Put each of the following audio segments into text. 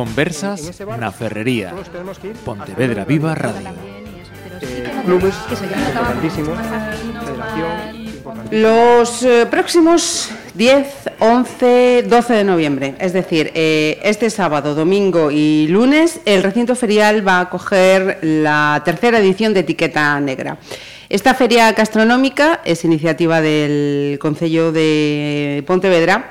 Conversas na Ferrería. Pontevedra Viva Radio. Eh, clubes importantísimos, federación Los eh, próximos 10, 11, 12 de noviembre, es decir, eh, este sábado, domingo y lunes, el recinto ferial va a acoger la tercera edición de Etiqueta Negra. Esta feria gastronómica es iniciativa del Concello de Pontevedra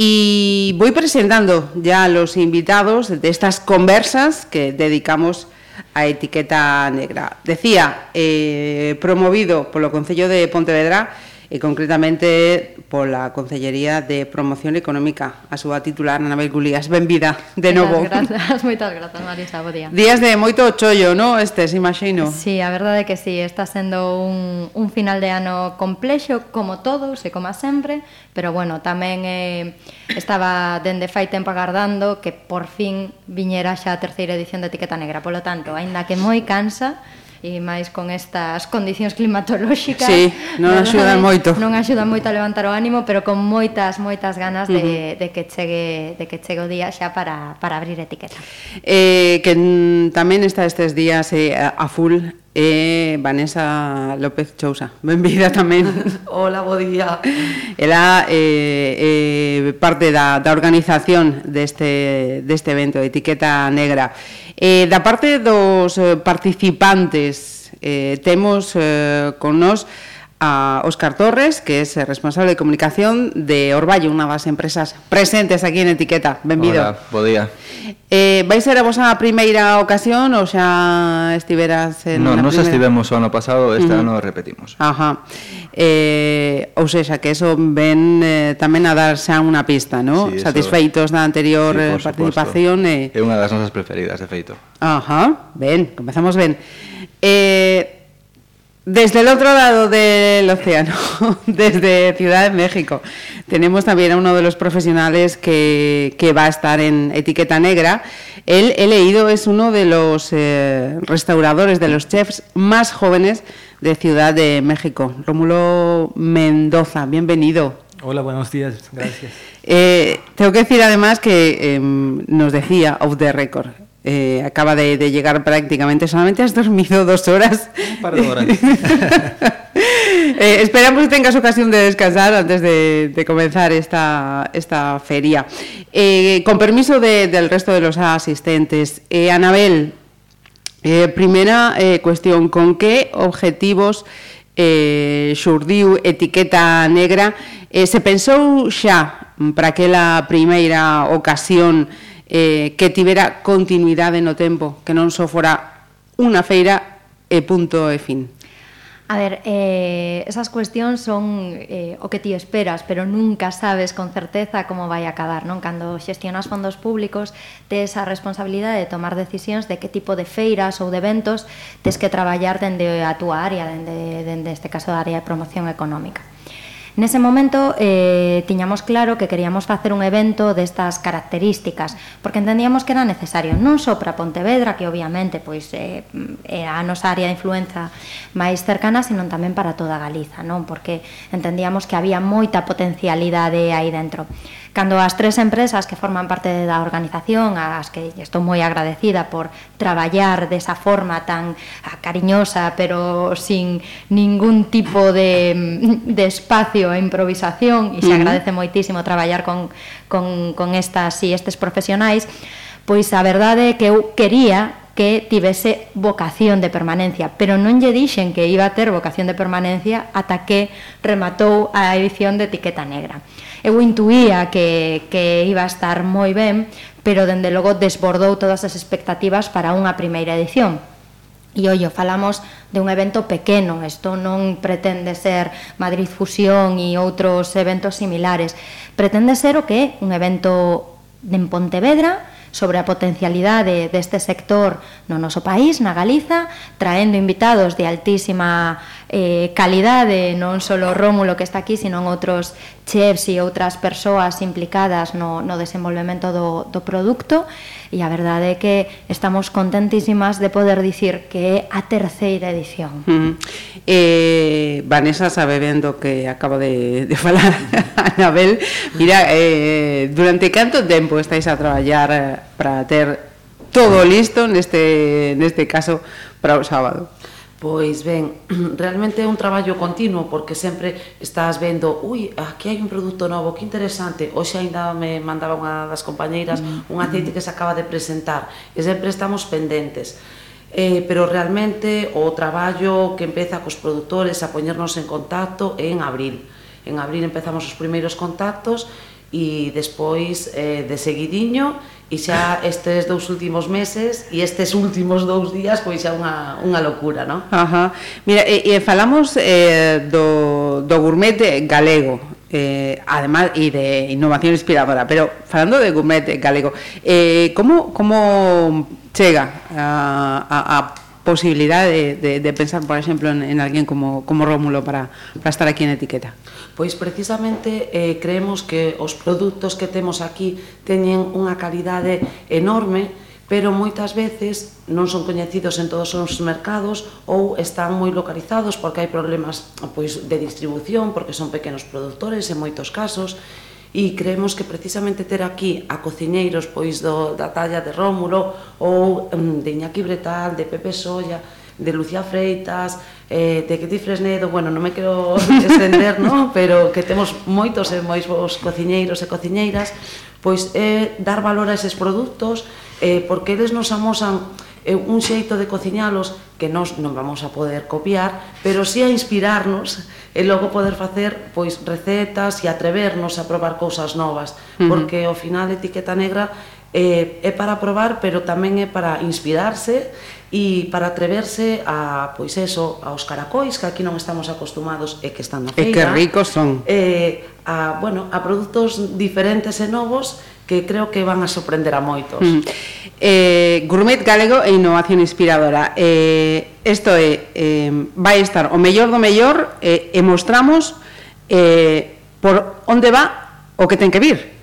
y voy presentando ya a los invitados de estas conversas que dedicamos a etiqueta negra. Decía, eh, promovido polo Concello de Pontevedra e concretamente pola Concellería de Promoción Económica, a súa titular Anabel Gulías. Benvida, de novo. Grazas, moitas grazas, Marisa, bo día. Días de moito chollo, non? Estes, imagino. Sí, a verdade é que sí, está sendo un, un final de ano complexo, como todos e como sempre, pero bueno, tamén eh, estaba dende fai tempo agardando que por fin viñera xa a terceira edición da Etiqueta Negra, polo tanto, aínda que moi cansa, e máis con estas condicións climatolóxicas. Sí, non axudan moito. Non axudan moito a levantar o ánimo, pero con moitas moitas ganas de, uh -huh. de que chegue de que chegue o día xa para para abrir etiqueta. Eh, que tamén está estes días eh, a full e Vanessa López Chousa. Benvida tamén. Hola, bo día. Ela eh, eh, parte da, da organización deste, deste evento, Etiqueta Negra. Eh, da parte dos eh, participantes, eh, temos eh, con nós a Óscar Torres, que es responsable de comunicación de Orballo, una de las empresas presentes aquí en Etiqueta. Benvido. Hola, bo día. Eh, vai ser a vosa primeira ocasión ou xa estiveras en No, nos primeira... estivemos o ano pasado, este uh -huh. ano repetimos. Ajá. Eh, ou sea, que eso ven eh, tamén a dar xa unha pista, ¿no? Sí, Satisfeitos da anterior sí, eh, participación. e... Eh... É unha das nosas preferidas, de feito. Ajá, ben, comenzamos ben. Eh, desde el otro lado del océano, desde Ciudad de México, tenemos también a uno de los profesionales que, que va a estar en etiqueta negra. Él, he leído, es uno de los eh, restauradores, de los chefs más jóvenes de Ciudad de México. Rómulo Mendoza, bienvenido. Hola, buenos días, gracias. Eh, tengo que decir además que eh, nos decía off the record. Eh, acaba de, de llegar prácticamente, solamente has dormido dos horas. Un par de horas. Eh, esperamos que tengas ocasión de descansar antes de, de comenzar esta, esta feria. Eh, con permiso de- del resto de los asistentes, Anabel, primera cuestión, con qué objetivos xurdiu etiqueta negra se pensou xa para aquela primeira ocasión eh, que tivera continuidade no tempo, que non só fora unha feira e punto e fin. A ver, eh, esas cuestións son eh, o que ti esperas, pero nunca sabes con certeza como vai acabar, non? Cando xestionas fondos públicos, tes a responsabilidade de tomar decisións de que tipo de feiras ou de eventos tes que traballar dende a túa área, dende, dende este caso da área de promoción económica. Nese momento eh, tiñamos claro que queríamos facer un evento destas características, porque entendíamos que era necesario, non só para Pontevedra, que obviamente pois eh, era a nosa área de influenza máis cercana, sino tamén para toda Galiza, non? porque entendíamos que había moita potencialidade aí dentro. Cando as tres empresas que forman parte da organización, as que estou moi agradecida por traballar desa forma tan cariñosa, pero sin ningún tipo de, de espacio a improvisación, e se agradece moitísimo traballar con, con, con estas e estes profesionais, pois a verdade é que eu quería que tivese vocación de permanencia, pero non lle dixen que iba a ter vocación de permanencia ata que rematou a edición de Etiqueta Negra eu intuía que, que iba a estar moi ben, pero dende logo desbordou todas as expectativas para unha primeira edición. E ollo, falamos de un evento pequeno, isto non pretende ser Madrid Fusión e outros eventos similares, pretende ser o que é un evento en Pontevedra sobre a potencialidade deste sector no noso país, na Galiza, traendo invitados de altísima eh, calidade, non só Rómulo que está aquí, sino outros chefs e outras persoas implicadas no, no desenvolvemento do, do produto e a verdade é que estamos contentísimas de poder dicir que é a terceira edición. Mm. Eh, Vanessa sabe ben do que acabo de, de falar Anabel. Mira, eh, durante canto tempo estáis a traballar eh, para ter todo listo neste, neste caso para o sábado? Pois ben, realmente é un traballo continuo porque sempre estás vendo, ui, aquí hai un produto novo, que interesante. Hoxe aínda me mandaba unha das compañeiras mm. un aceite que se acaba de presentar e sempre estamos pendentes. Eh, pero realmente o traballo que empeza cos produtores a poñernos en contacto é en abril. En abril empezamos os primeiros contactos e despois eh, de seguidiño E xa estes dous últimos meses e estes últimos dous días pois xa unha, unha locura, non? Ajá. Mira, e, e falamos eh, do, do gourmet galego, eh, además e de innovación inspiradora, pero falando de gourmet galego, eh, como, como chega a, a, a posibilidad de, de, de pensar, por exemplo, en, en alguén como, como Rómulo para, para estar aquí en Etiqueta? Pois precisamente eh, creemos que os produtos que temos aquí teñen unha calidade enorme, pero moitas veces non son coñecidos en todos os mercados ou están moi localizados porque hai problemas pois de distribución, porque son pequenos produtores en moitos casos, e creemos que precisamente ter aquí a cociñeiros pois do, da talla de Rómulo ou mm, de Iñaki Bretal, de Pepe Solla, de Lucía Freitas, eh, de Kitty Fresnedo, bueno, non me quero estender, no? pero que temos moitos e moi bons cociñeiros e cociñeiras, pois é eh, dar valor a eses produtos, eh, porque eles nos amosan é un xeito de cociñalos que nós non vamos a poder copiar, pero si sí a inspirarnos e logo poder facer pois recetas e atrevernos a probar cousas novas, uh -huh. porque ao final etiqueta negra é, é para probar, pero tamén é para inspirarse e para atreverse a, pois eso, aos caracois que aquí non estamos acostumados e que están na feira. E que ricos son. Eh, a, bueno, a produtos diferentes e novos que creo que van a sorprender a moitos. Mm. Eh, gourmet galego e innovación inspiradora. Eh, esto é, eh, vai estar o mellor do mellor eh, e mostramos eh, por onde va o que ten que vir.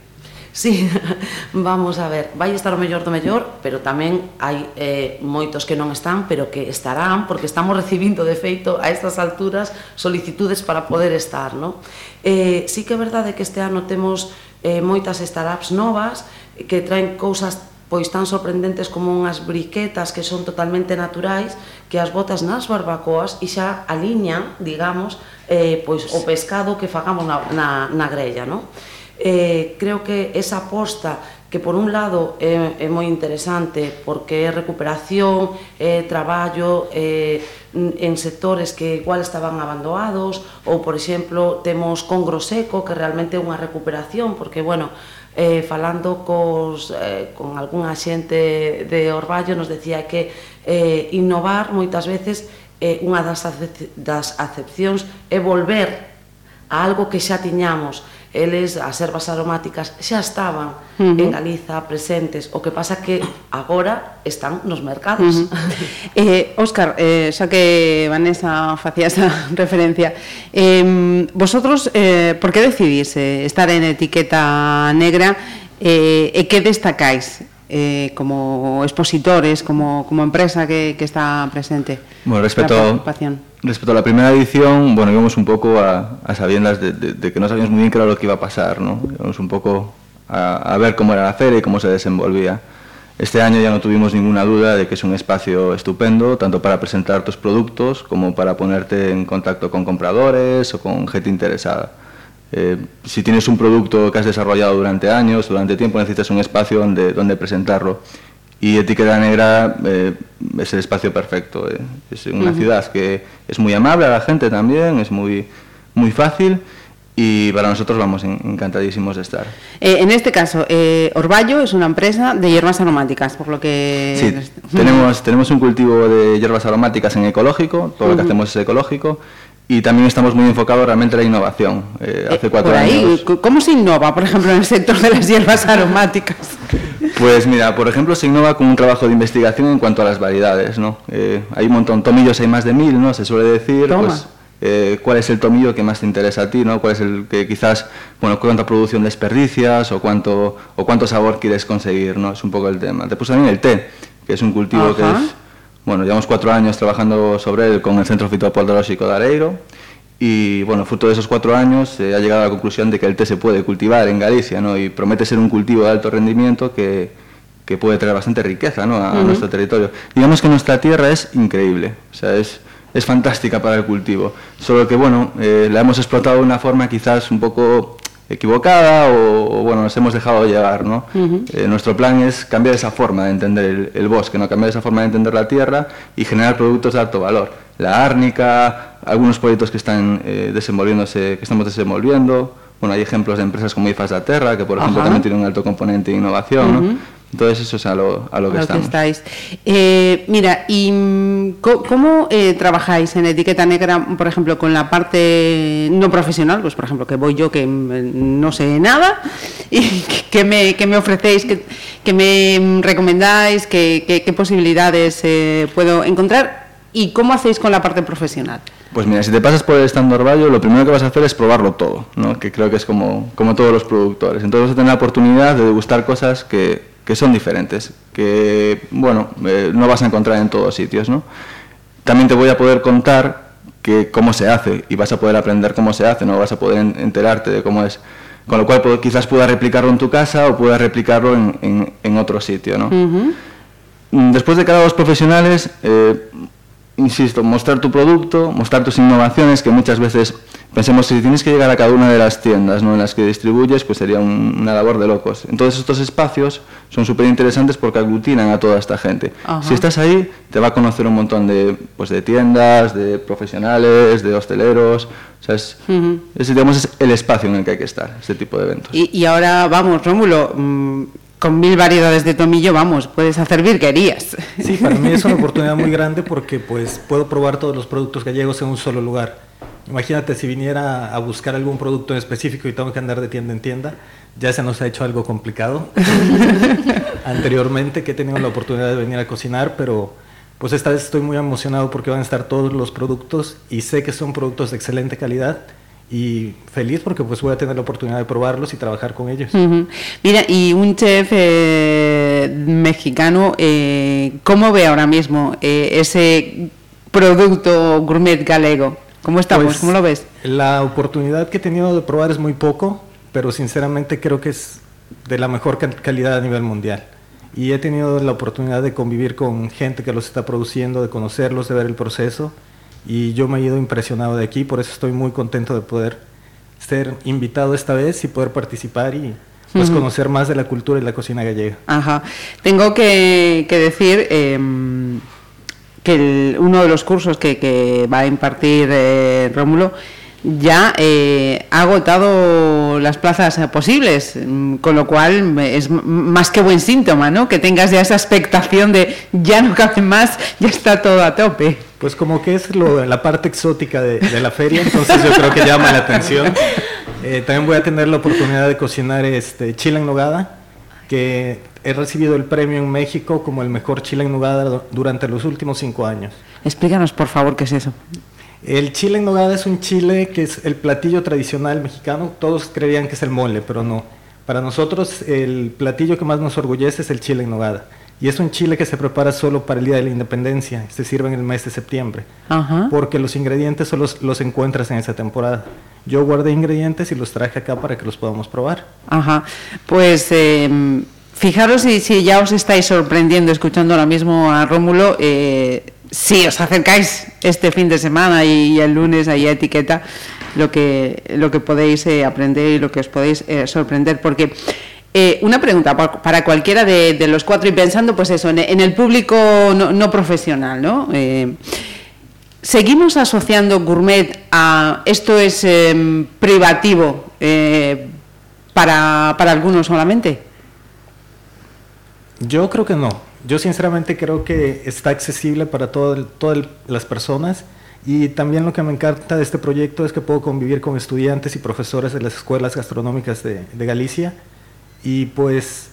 Sí, vamos a ver, vai estar o mellor do mellor, pero tamén hai eh, moitos que non están, pero que estarán, porque estamos recibindo, de feito, a estas alturas, solicitudes para poder estar, non? Eh, sí que é verdade que este ano temos eh, moitas startups novas que traen cousas pois tan sorprendentes como unhas briquetas que son totalmente naturais que as botas nas barbacoas e xa aliñan, digamos, eh, pois o pescado que fagamos na, na, na grella, non? Eh, creo que esa aposta que por un lado é, é moi interesante porque é recuperación, é traballo é, en sectores que igual estaban abandonados ou, por exemplo, temos Congro Seco que realmente é unha recuperación porque, bueno, eh, falando cos, eh, con algunha xente de Orballo nos decía que eh, innovar moitas veces eh, unha das, das, acepcións é volver a algo que xa tiñamos eles as ervas aromáticas xa estaban uh -huh. en Galiza presentes, o que pasa que agora están nos mercados. Uh -huh. eh, Óscar, eh, xa que Vanessa facía esa referencia, eh, vosotros, eh, por que decidís eh, estar en etiqueta negra eh, e que destacáis eh, como expositores, como, como empresa que, que está presente? Bueno, respecto, respecto a la primera edición, bueno, íbamos un poco a, a sabiendas de, de, de, que no sabíamos muy bien qué era lo que iba a pasar, ¿no? Íbamos un poco a, a ver cómo era la feria y cómo se desenvolvía. Este año ya no tuvimos ninguna duda de que es un espacio estupendo, tanto para presentar tus productos como para ponerte en contacto con compradores o con gente interesada. Eh, si tienes un producto que has desarrollado durante años, durante tiempo, necesitas un espacio donde, donde presentarlo. Y Etiqueta Negra eh, es el espacio perfecto. Eh. Es una uh -huh. ciudad que es muy amable a la gente también, es muy, muy fácil y para nosotros vamos encantadísimos de estar. Eh, en este caso, eh, Orballo es una empresa de hierbas aromáticas, por lo que... Sí, tenemos, tenemos un cultivo de hierbas aromáticas en ecológico, todo uh -huh. lo que hacemos es ecológico, y también estamos muy enfocados realmente en la innovación. Eh, hace cuatro por ahí, años. ¿Cómo se innova, por ejemplo, en el sector de las hierbas aromáticas? Pues mira, por ejemplo, se innova con un trabajo de investigación en cuanto a las variedades, ¿no? Eh, hay un montón, tomillos hay más de mil, ¿no? Se suele decir, Toma. pues, eh, cuál es el tomillo que más te interesa a ti, ¿no? Cuál es el que quizás, bueno, cuánta producción desperdicias o cuánto, o cuánto sabor quieres conseguir, ¿no? Es un poco el tema. Después también el té, que es un cultivo Ajá. que es bueno, llevamos cuatro años trabajando sobre él con el Centro Fitopodológico de Areiro Y bueno, fruto de esos cuatro años se ha llegado a la conclusión de que el té se puede cultivar en Galicia ¿no? y promete ser un cultivo de alto rendimiento que, que puede traer bastante riqueza ¿no? a, nuestro territorio. Digamos que nuestra tierra es increíble, o sea, es, es fantástica para el cultivo, solo que bueno, eh, la hemos explotado de una forma quizás un poco equivocada o, bueno, nos hemos dejado llevar, ¿no? Eh, nuestro plan es cambiar esa forma de entender el, bosque, ¿no? Cambiar esa forma de entender la tierra y generar productos de alto valor. La árnica, algunos proyectos que están eh, desenvolviéndose, que estamos desenvolviendo, bueno, hay ejemplos de empresas como IFAS de Terra, que por ejemplo también tiene un alto componente de innovación, ¿no? Entonces eso es a lo, a lo que, estamos. estáis. Eh, mira, ¿y mm, cómo eh, trabajáis en etiqueta negra, por ejemplo, con la parte no profesional? Pues, por ejemplo, que voy yo que mm, no sé nada y que me, que me ofrecéis, que, que me recomendáis, que, qué posibilidades eh, puedo encontrar y cómo hacéis con la parte profesional. Pues mira, si te pasas por el stand Orvallo, lo primero que vas a hacer es probarlo todo, ¿no? que creo que es como, como todos los productores. Entonces vas a tener la oportunidad de degustar cosas que que son diferentes, que, bueno, eh, no vas a encontrar en todos sitios, ¿no? También te voy a poder contar que cómo se hace y vas a poder aprender cómo se hace, no vas a poder enterarte de cómo es. Con lo cual quizás puedas replicarlo en tu casa o puedas replicarlo en, en, otro sitio, ¿no? Después de cada dos profesionales, eh, insisto, mostrar tu producto, mostrar tus innovaciones, que muchas veces pensemos si tienes que llegar a cada una de las tiendas ¿no? en las que distribuyes, pues sería una labor de locos. Entonces estos espacios son súper interesantes porque aglutinan a toda esta gente. Si estás ahí, te va a conocer un montón de, pues, de tiendas, de profesionales, de hosteleros. O sea, es, digamos, es el espacio en el que hay que estar, este tipo de eventos. Y, y ahora, vamos, Rómulo, mm, con mil variedades de tomillo, vamos, puedes hacer virguerías. Sí, para mí es una oportunidad muy grande porque pues puedo probar todos los productos gallegos en un solo lugar. Imagínate si viniera a buscar algún producto en específico y tengo que andar de tienda en tienda, ya se nos ha hecho algo complicado. Anteriormente que he tenido la oportunidad de venir a cocinar, pero pues esta vez estoy muy emocionado porque van a estar todos los productos y sé que son productos de excelente calidad y feliz porque pues voy a tener la oportunidad de probarlos y trabajar con ellos. Mira, y un chef eh, mexicano, eh, ¿cómo ve ahora mismo eh, ese producto gourmet galego? ¿Cómo estamos? Pues, ¿Cómo lo ves? La oportunidad que he tenido de probar es muy poco, pero sinceramente creo que es de la mejor calidad a nivel mundial. Y he tenido la oportunidad de convivir con gente que los está produciendo, de conocerlos, de ver el proceso y yo me he ido impresionado de aquí, por eso estoy muy contento de poder ser invitado esta vez y poder participar y pues conocer más de la cultura y la cocina gallega. Ajá. Tengo que, decir em, que uno de los cursos que, va a impartir eh, Rómulo ya eh, ha agotado las plazas posibles, mm, con lo cual es más que buen síntoma, ¿no? Que tengas ya esa expectación de ya no cabe más, ya está todo a tope. Pues como que es la parte exótica de, la feria, entonces yo creo que llama la atención. Eh, también voy a tener la oportunidad de cocinar este chile en nogada, que he recibido el premio en México como el mejor chile en nogada durante los últimos cinco años. Explícanos, por favor, qué es eso. El chile en nogada es un chile que es el platillo tradicional mexicano. Todos creían que es el mole, pero no. Para nosotros el platillo que más nos orgullece es el chile en nogada. Y es un chile que se prepara solo para el Día de la Independencia, se sirve en el mes de septiembre, porque los ingredientes solo los, encuentras en esa temporada. Yo guardé ingredientes y los traje acá para que los podamos probar. Ajá, pues em, fijaros si, si, ya os estáis sorprendiendo escuchando ahora mismo a Rómulo, eh, si os acercáis este fin de semana y, el lunes ahí a etiqueta, lo que, lo que podéis eh, aprender y lo que os podéis eh, sorprender, porque eh, una pregunta para cualquiera de, los cuatro y pensando, pues eso, en, el público no, profesional, ¿no? Eh, ¿Seguimos asociando gourmet a esto es em, privativo eh, para, algunos solamente? Yo creo que no. Yo sinceramente creo que está accesible para todas las personas y también lo que me encanta de este proyecto es que puedo convivir con estudiantes y profesores de las escuelas gastronómicas de Galicia y pues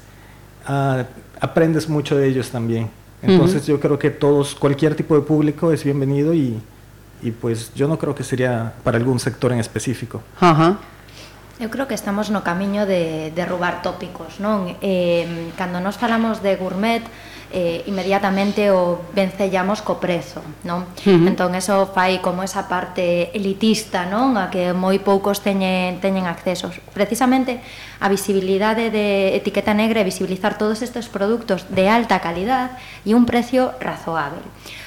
ah, aprendes mucho de ellos también. Entonces yo creo que todos, cualquier tipo de público es bienvenido y, y, pues yo no creo que sería para algún sector en específico. Ajá. Eu creo que estamos no camiño de derrubar tópicos, non? Eh, cando nos falamos de gourmet, eh, inmediatamente o vencellamos co prezo, non? Uh -huh. Entón, eso fai como esa parte elitista, non? A que moi poucos teñen, teñen accesos. Precisamente, a visibilidade de etiqueta negra e visibilizar todos estes produtos de alta calidad e un precio razoável.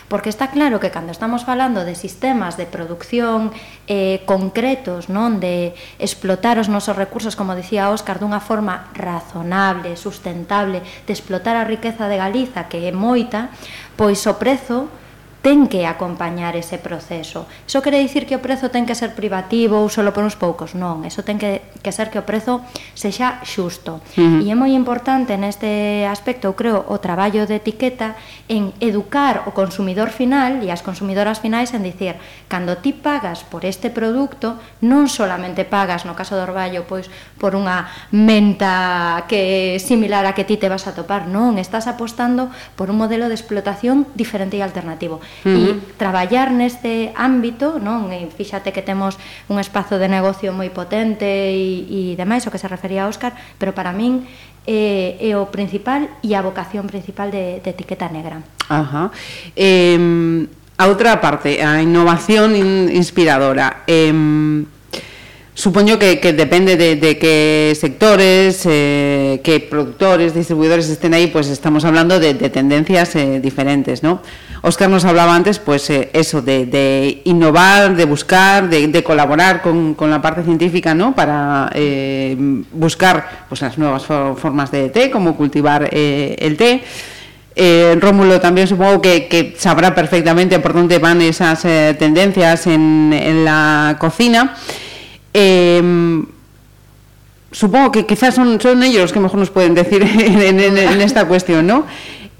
Porque está claro que cando estamos falando de sistemas de producción eh, concretos, non de explotar os nosos recursos, como dicía Óscar, dunha forma razonable, sustentable, de explotar a riqueza de Galiza, que é moita, pois o prezo ten que acompañar ese proceso. Iso quere dicir que o prezo ten que ser privativo ou solo por uns poucos, non. Eso ten que, que ser que o prezo sexa xusto. Uh -huh. E é moi importante neste aspecto, eu creo, o traballo de etiqueta en educar o consumidor final e as consumidoras finais en dicir cando ti pagas por este produto non solamente pagas, no caso do orballo, pois por unha menta que é similar a que ti te vas a topar, non, estás apostando por un modelo de explotación diferente e alternativo uh -huh. e traballar neste ámbito, non? E fíxate que temos un espazo de negocio moi potente e, e demais, o que se refería a Óscar, pero para min é, é o principal e a vocación principal de, de etiqueta negra. Ajá. Eh, a outra parte, a innovación in, inspiradora. Eh, Supoño que, que depende de, de qué sectores, eh, qué productores, distribuidores estén ahí, pues estamos hablando de, de tendencias eh, diferentes, ¿no? Oscar nos hablaba antes, pues eh, eso, de, de, innovar, de buscar, de, colaborar con, con, la parte científica, ¿no? Para buscar pues, las nuevas formas de té, cómo cultivar el té. Rómulo también supongo que, sabrá perfectamente por dónde van esas tendencias en, en la cocina. Eh, supongo que quizás son, ellos los que mejor nos pueden decir en, esta cuestión, ¿no?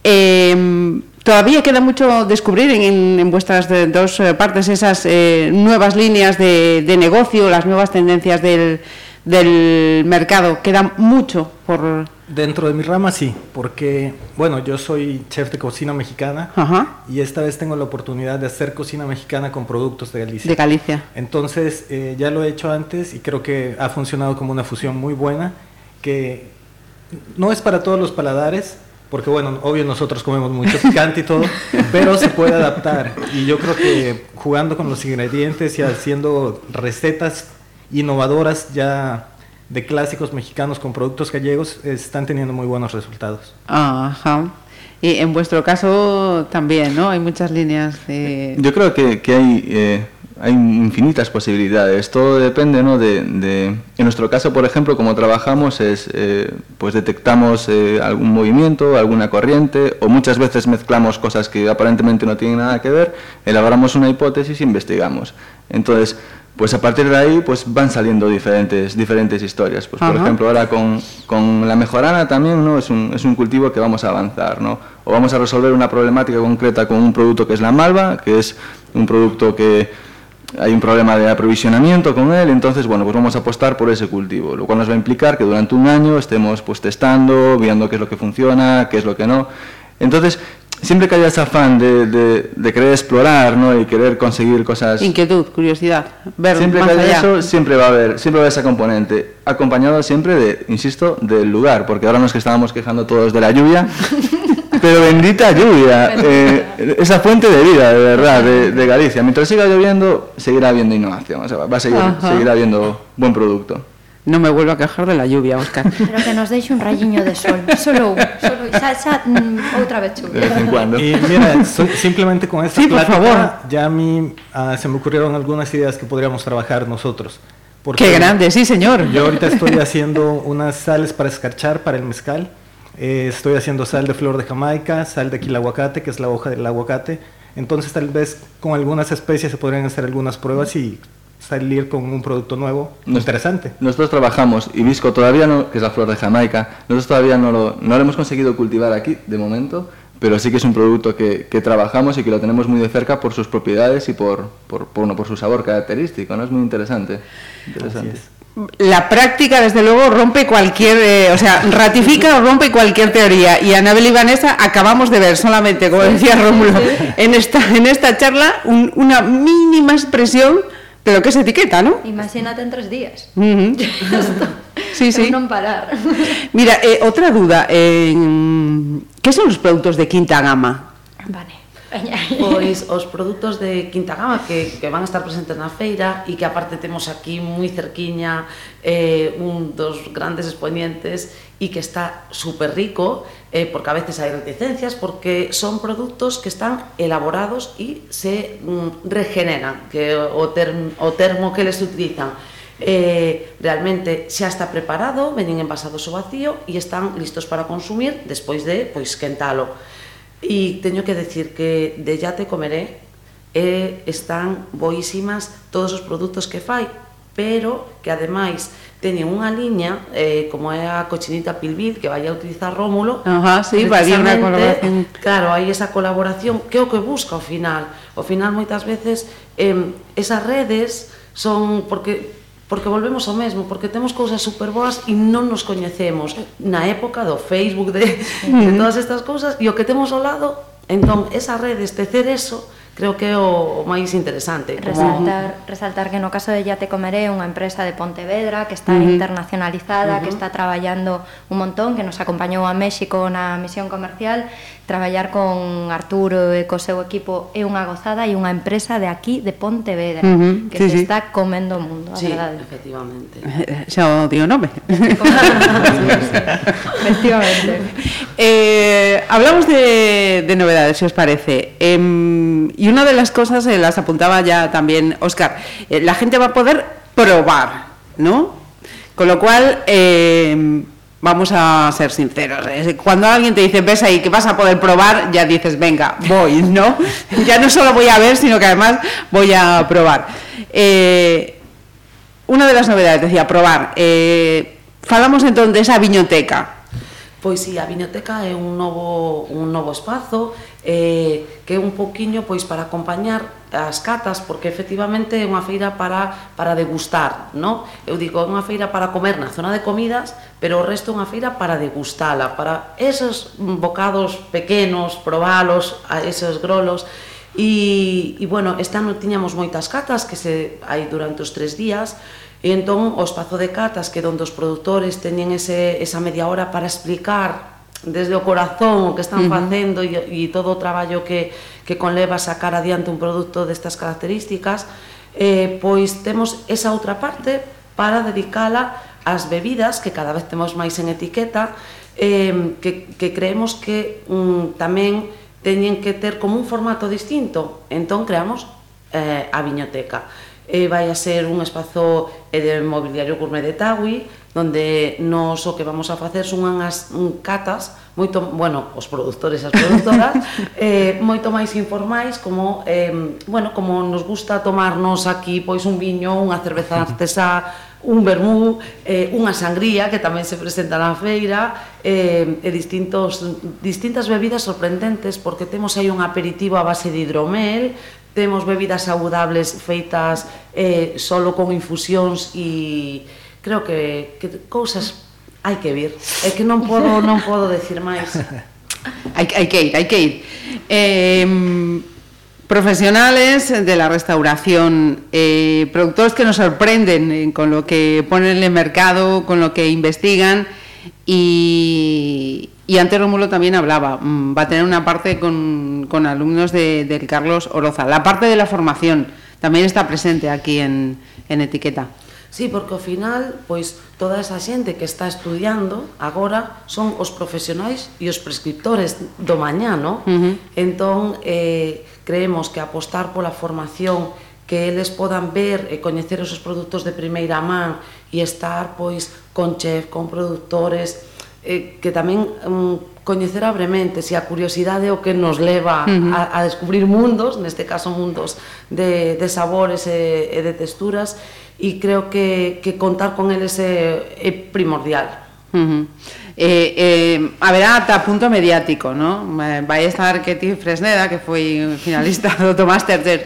Eh, todavía queda mucho descubrir en, vuestras dos eh, partes esas eh, nuevas líneas de, de, negocio, las nuevas tendencias del, del mercado. Queda mucho por Dentro de mi rama sí, porque, bueno, yo soy chef de cocina mexicana Ajá. y esta vez tengo la oportunidad de hacer cocina mexicana con productos de Galicia. De Galicia. Entonces, eh, ya lo he hecho antes y creo que ha funcionado como una fusión muy buena, que no es para todos los paladares, porque bueno, obvio nosotros comemos mucho picante y todo, pero se puede adaptar. Y yo creo que jugando con los ingredientes y haciendo recetas innovadoras ya de clásicos mexicanos con productos gallegos están teniendo muy buenos resultados. Ajá. Y en vuestro caso también, ¿no? Hay muchas líneas de... Yo creo que, que hay, eh, hay infinitas posibilidades. Todo depende, ¿no? De, de, en nuestro caso, por ejemplo, como trabajamos es, eh, pues detectamos eh, algún movimiento, alguna corriente, o muchas veces mezclamos cosas que aparentemente no tienen nada que ver, elaboramos una hipótesis e investigamos. Entonces, pues a partir de ahí pues van saliendo diferentes diferentes historias. Pues por ejemplo ahora con, con, la mejorana también no es un, es un cultivo que vamos a avanzar no o vamos a resolver una problemática concreta con un producto que es la malva que es un producto que hay un problema de aprovisionamiento con él entonces bueno pues vamos a apostar por ese cultivo lo cual nos va a implicar que durante un año estemos pues testando viendo qué es lo que funciona qué es lo que no. Entonces siempre que haya ese afán de, de, de, querer explorar ¿no? y querer conseguir cosas... Inquietud, curiosidad, ver Siempre más que haya allá. eso, siempre va a haber, siempre va a haber esa componente, acompañado siempre de, insisto, del lugar, porque ahora nos que estábamos quejando todos de la lluvia, pero bendita lluvia, eh, esa fuente de vida, de verdad, de, de, Galicia. Mientras siga lloviendo, seguirá habiendo innovación, o sea, va a seguir, seguirá habiendo buen producto. No me vuelvo a quejar de la lluvia, Óscar. Pero que nos deixe un rayiño de sol, solo un, solo mm, outra vez chuvia. De vez en cuando. Y mira, so, simplemente con esta sí, plática, por favor. ya a mí uh, se me ocurrieron algunas ideas que podríamos trabajar nosotros. Porque Qué grande, sí señor. Yo ahorita estoy haciendo unas sales para escarchar para el mezcal. Eh, estoy haciendo sal de flor de Jamaica, sal de quilaguacate, que es la hoja del aguacate. Entonces tal vez con algunas especies se podrían hacer algunas pruebas y salir con un producto nuevo Nos, interesante. Nosotros trabajamos, hibisco todavía no, que es la flor de Jamaica, nosotros todavía no lo, no lo hemos conseguido cultivar aquí de momento, pero sí que es un producto que, que, trabajamos y que lo tenemos muy de cerca por sus propiedades y por, por, por, bueno, por su sabor característico, ¿no? Es muy interesante. interesante. La práctica, desde luego, rompe cualquier, eh, o sea, ratifica o rompe cualquier teoría. Y Anabel y Vanessa acabamos de ver solamente, como decía Rómulo, en esta, en esta charla, un, una mínima expresión Pero que se etiqueta, ¿no? Imagínate en tres días. Uh -huh. sí, sí. non parar. Mira, eh, outra duda. Eh, que son os produtos de quinta gama? Vale. Pois os produtos de quinta gama que, que van a estar presentes na feira e que aparte temos aquí moi cerquiña eh, un dos grandes exponentes e que está super rico eh, porque a veces hai reticencias porque son produtos que están elaborados e se mm, regeneran que o, term, o termo que les utilizan eh, realmente xa está preparado, veñen envasados ao vacío e están listos para consumir despois de pois quentalo. E teño que decir que de Ya te comeré eh, están boísimas todos os produtos que fai, pero que ademais teñen unha liña eh, como é a cochinita Pilbid que vai a utilizar Rómulo Ajá, sí, vai unha colaboración. claro, hai esa colaboración que é o que busca ao final. Ao final moitas veces eh, esas redes son porque porque volvemos ao mesmo, porque temos cousas super boas e non nos coñecemos na época do Facebook, de, de todas estas cousas, e o que temos ao lado, entón, esa rede, estecer eso, creo que é o, o máis interesante. Resaltar, como... resaltar que no caso de Ya te comeré, unha empresa de Pontevedra que está uh -huh. internacionalizada, uh -huh. que está traballando un montón, que nos acompañou a México na misión comercial, traballar con Arturo e co seu equipo é unha gozada e unha empresa de aquí de Pontevedra uh -huh. que sí, se sí. está comendo o mundo, a sí, verdade. efectivamente. Xa o digo nome. efectivamente. Eh, hablamos de, de novedades, si os parece. Eh, y una de las cosas, eh, las apuntaba ya también Oscar, eh, la gente va a poder probar, ¿no? Con lo cual, eh, vamos a ser sinceros, ¿eh? cuando alguien te dice, ves ahí que vas a poder probar, ya dices, venga, voy, ¿no? ya no solo voy a ver, sino que además voy a probar. Eh, una de las novedades, decía, probar. Eh, falamos entonces de esa viñoteca. Pois si, a Viñoteca é un novo, un novo espazo eh, que é un poquinho pois para acompañar as catas porque efectivamente é unha feira para, para degustar, no? Eu digo, é unha feira para comer na zona de comidas, pero o resto é unha feira para degustala, para esos bocados pequenos, probalos, a esos grolos, E, e bueno, esta ano tiñamos moitas catas que se hai durante os tres días, e entón o espazo de catas que donde os produtores teñen ese, esa media hora para explicar desde o corazón o que están uh -huh. facendo e, e todo o traballo que, que conleva sacar adiante un produto destas características, eh, pois temos esa outra parte para dedicala ás bebidas, que cada vez temos máis en etiqueta, eh, que, que creemos que um, tamén teñen que ter como un formato distinto. Entón creamos eh, a viñoteca. Eh, vai a ser un espazo eh, de mobiliario gourmet de Tawi, donde nos o que vamos a facer son unhas catas moito, bueno, os produtores e as produtoras eh, moito máis informais como, eh, bueno, como nos gusta tomarnos aquí pois un viño, unha cerveza artesá un vermú, eh, unha sangría que tamén se presenta na feira eh, e distintos, distintas bebidas sorprendentes porque temos aí un aperitivo a base de hidromel temos bebidas saudables feitas eh, solo con infusións e creo que, que cousas hai que vir. É que non podo non podo decir máis. hai, hai que ir, hai que ir. Eh, profesionales de la restauración, eh, productores que nos sorprenden eh, con lo que ponen en el mercado, con lo que investigan y, y antes Rómulo también hablaba, mm, va a tener una parte con, con alumnos de, Carlos Oroza. La parte de la formación tamén está presente aquí en Etiqueta. Sí, porque ao final, pois, toda esa xente que está estudiando agora son os profesionais e os prescriptores do mañá, no? Uh -huh. Entón, eh, creemos que apostar pola formación que eles podan ver e coñecer os seus produtos de primeira man e estar, pois, con chef, con produtores, eh, que tamén um, coñecer abremente se a curiosidade é o que nos leva uh -huh. a, a descubrir mundos, neste caso mundos de, de sabores e, e de texturas, e creo que, que contar con eles é, é primordial. Uh -huh. eh, eh, haberá ata ah, punto mediático, ¿no? Eh, Vai estar Ketty Fresneda, que foi finalista do Masterchef,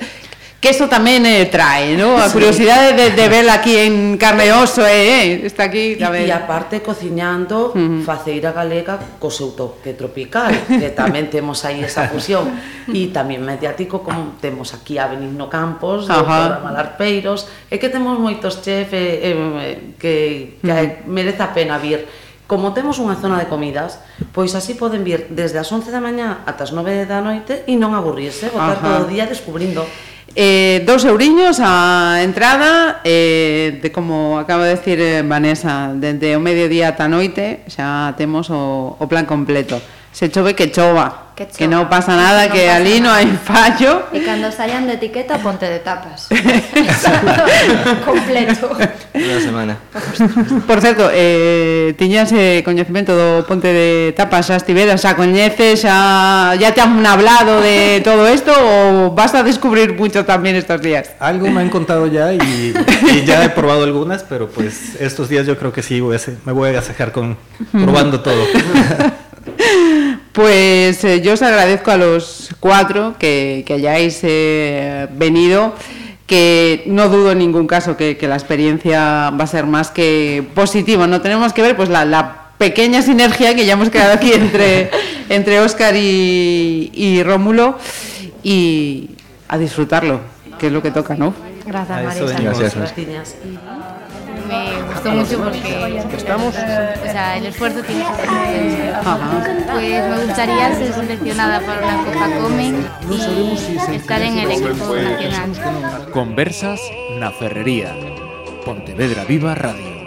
que eso tamén eh, trae, ¿no? A curiosidade de, de vela aquí en carne e oso, eh, eh, está aquí a ver. E aparte cociñando uh -huh. faceira galega co seu toque tropical, que tamén temos aí esa fusión e tamén mediático como temos aquí a Benigno Campos, do programa Larpeiros, e que temos moitos chefs eh, eh, que, que uh -huh. merece a pena vir como temos unha zona de comidas, pois así poden vir desde as 11 da mañá ata as 9 da noite e non aburrirse, botar Ajá. todo o día descubrindo. Eh, dos euriños a entrada eh, de como acaba de decir eh, Vanessa, dende o mediodía ata noite xa temos o, o plan completo. Se chove que chova Que, que non pasa nada, que pasa ali non hai fallo. E cando saian de etiqueta, ponte de tapas. Completo. Unha semana. Por certo, eh, tiñas eh, coñecemento do ponte de tapas, xa estiveras, xa coñeces, xa, ya te han hablado de todo isto ou vas a descubrir mucho también estos días? Algo me han contado ya y, y ya he probado algunas, pero pues estos días yo creo que sí voy a, me voy a agasajar con probando todo. Pues eh, yo os agradezco a los cuatro que, que hayáis eh, venido, que no dudo en ningún caso que, que, la experiencia va a ser más que positiva. No tenemos que ver pues la, la pequeña sinergia que ya hemos creado aquí entre, entre Oscar y, y Rómulo y a disfrutarlo, que es lo que toca, ¿no? Gracias, Marisa. Gracias. Gracias me gustó mucho porque estamos o sea el esfuerzo tiene que ser pues me gustaría ser seleccionada para una Copa Comen y estar en el equipo nacional. Conversas na Ferrería Pontevedra Viva Radio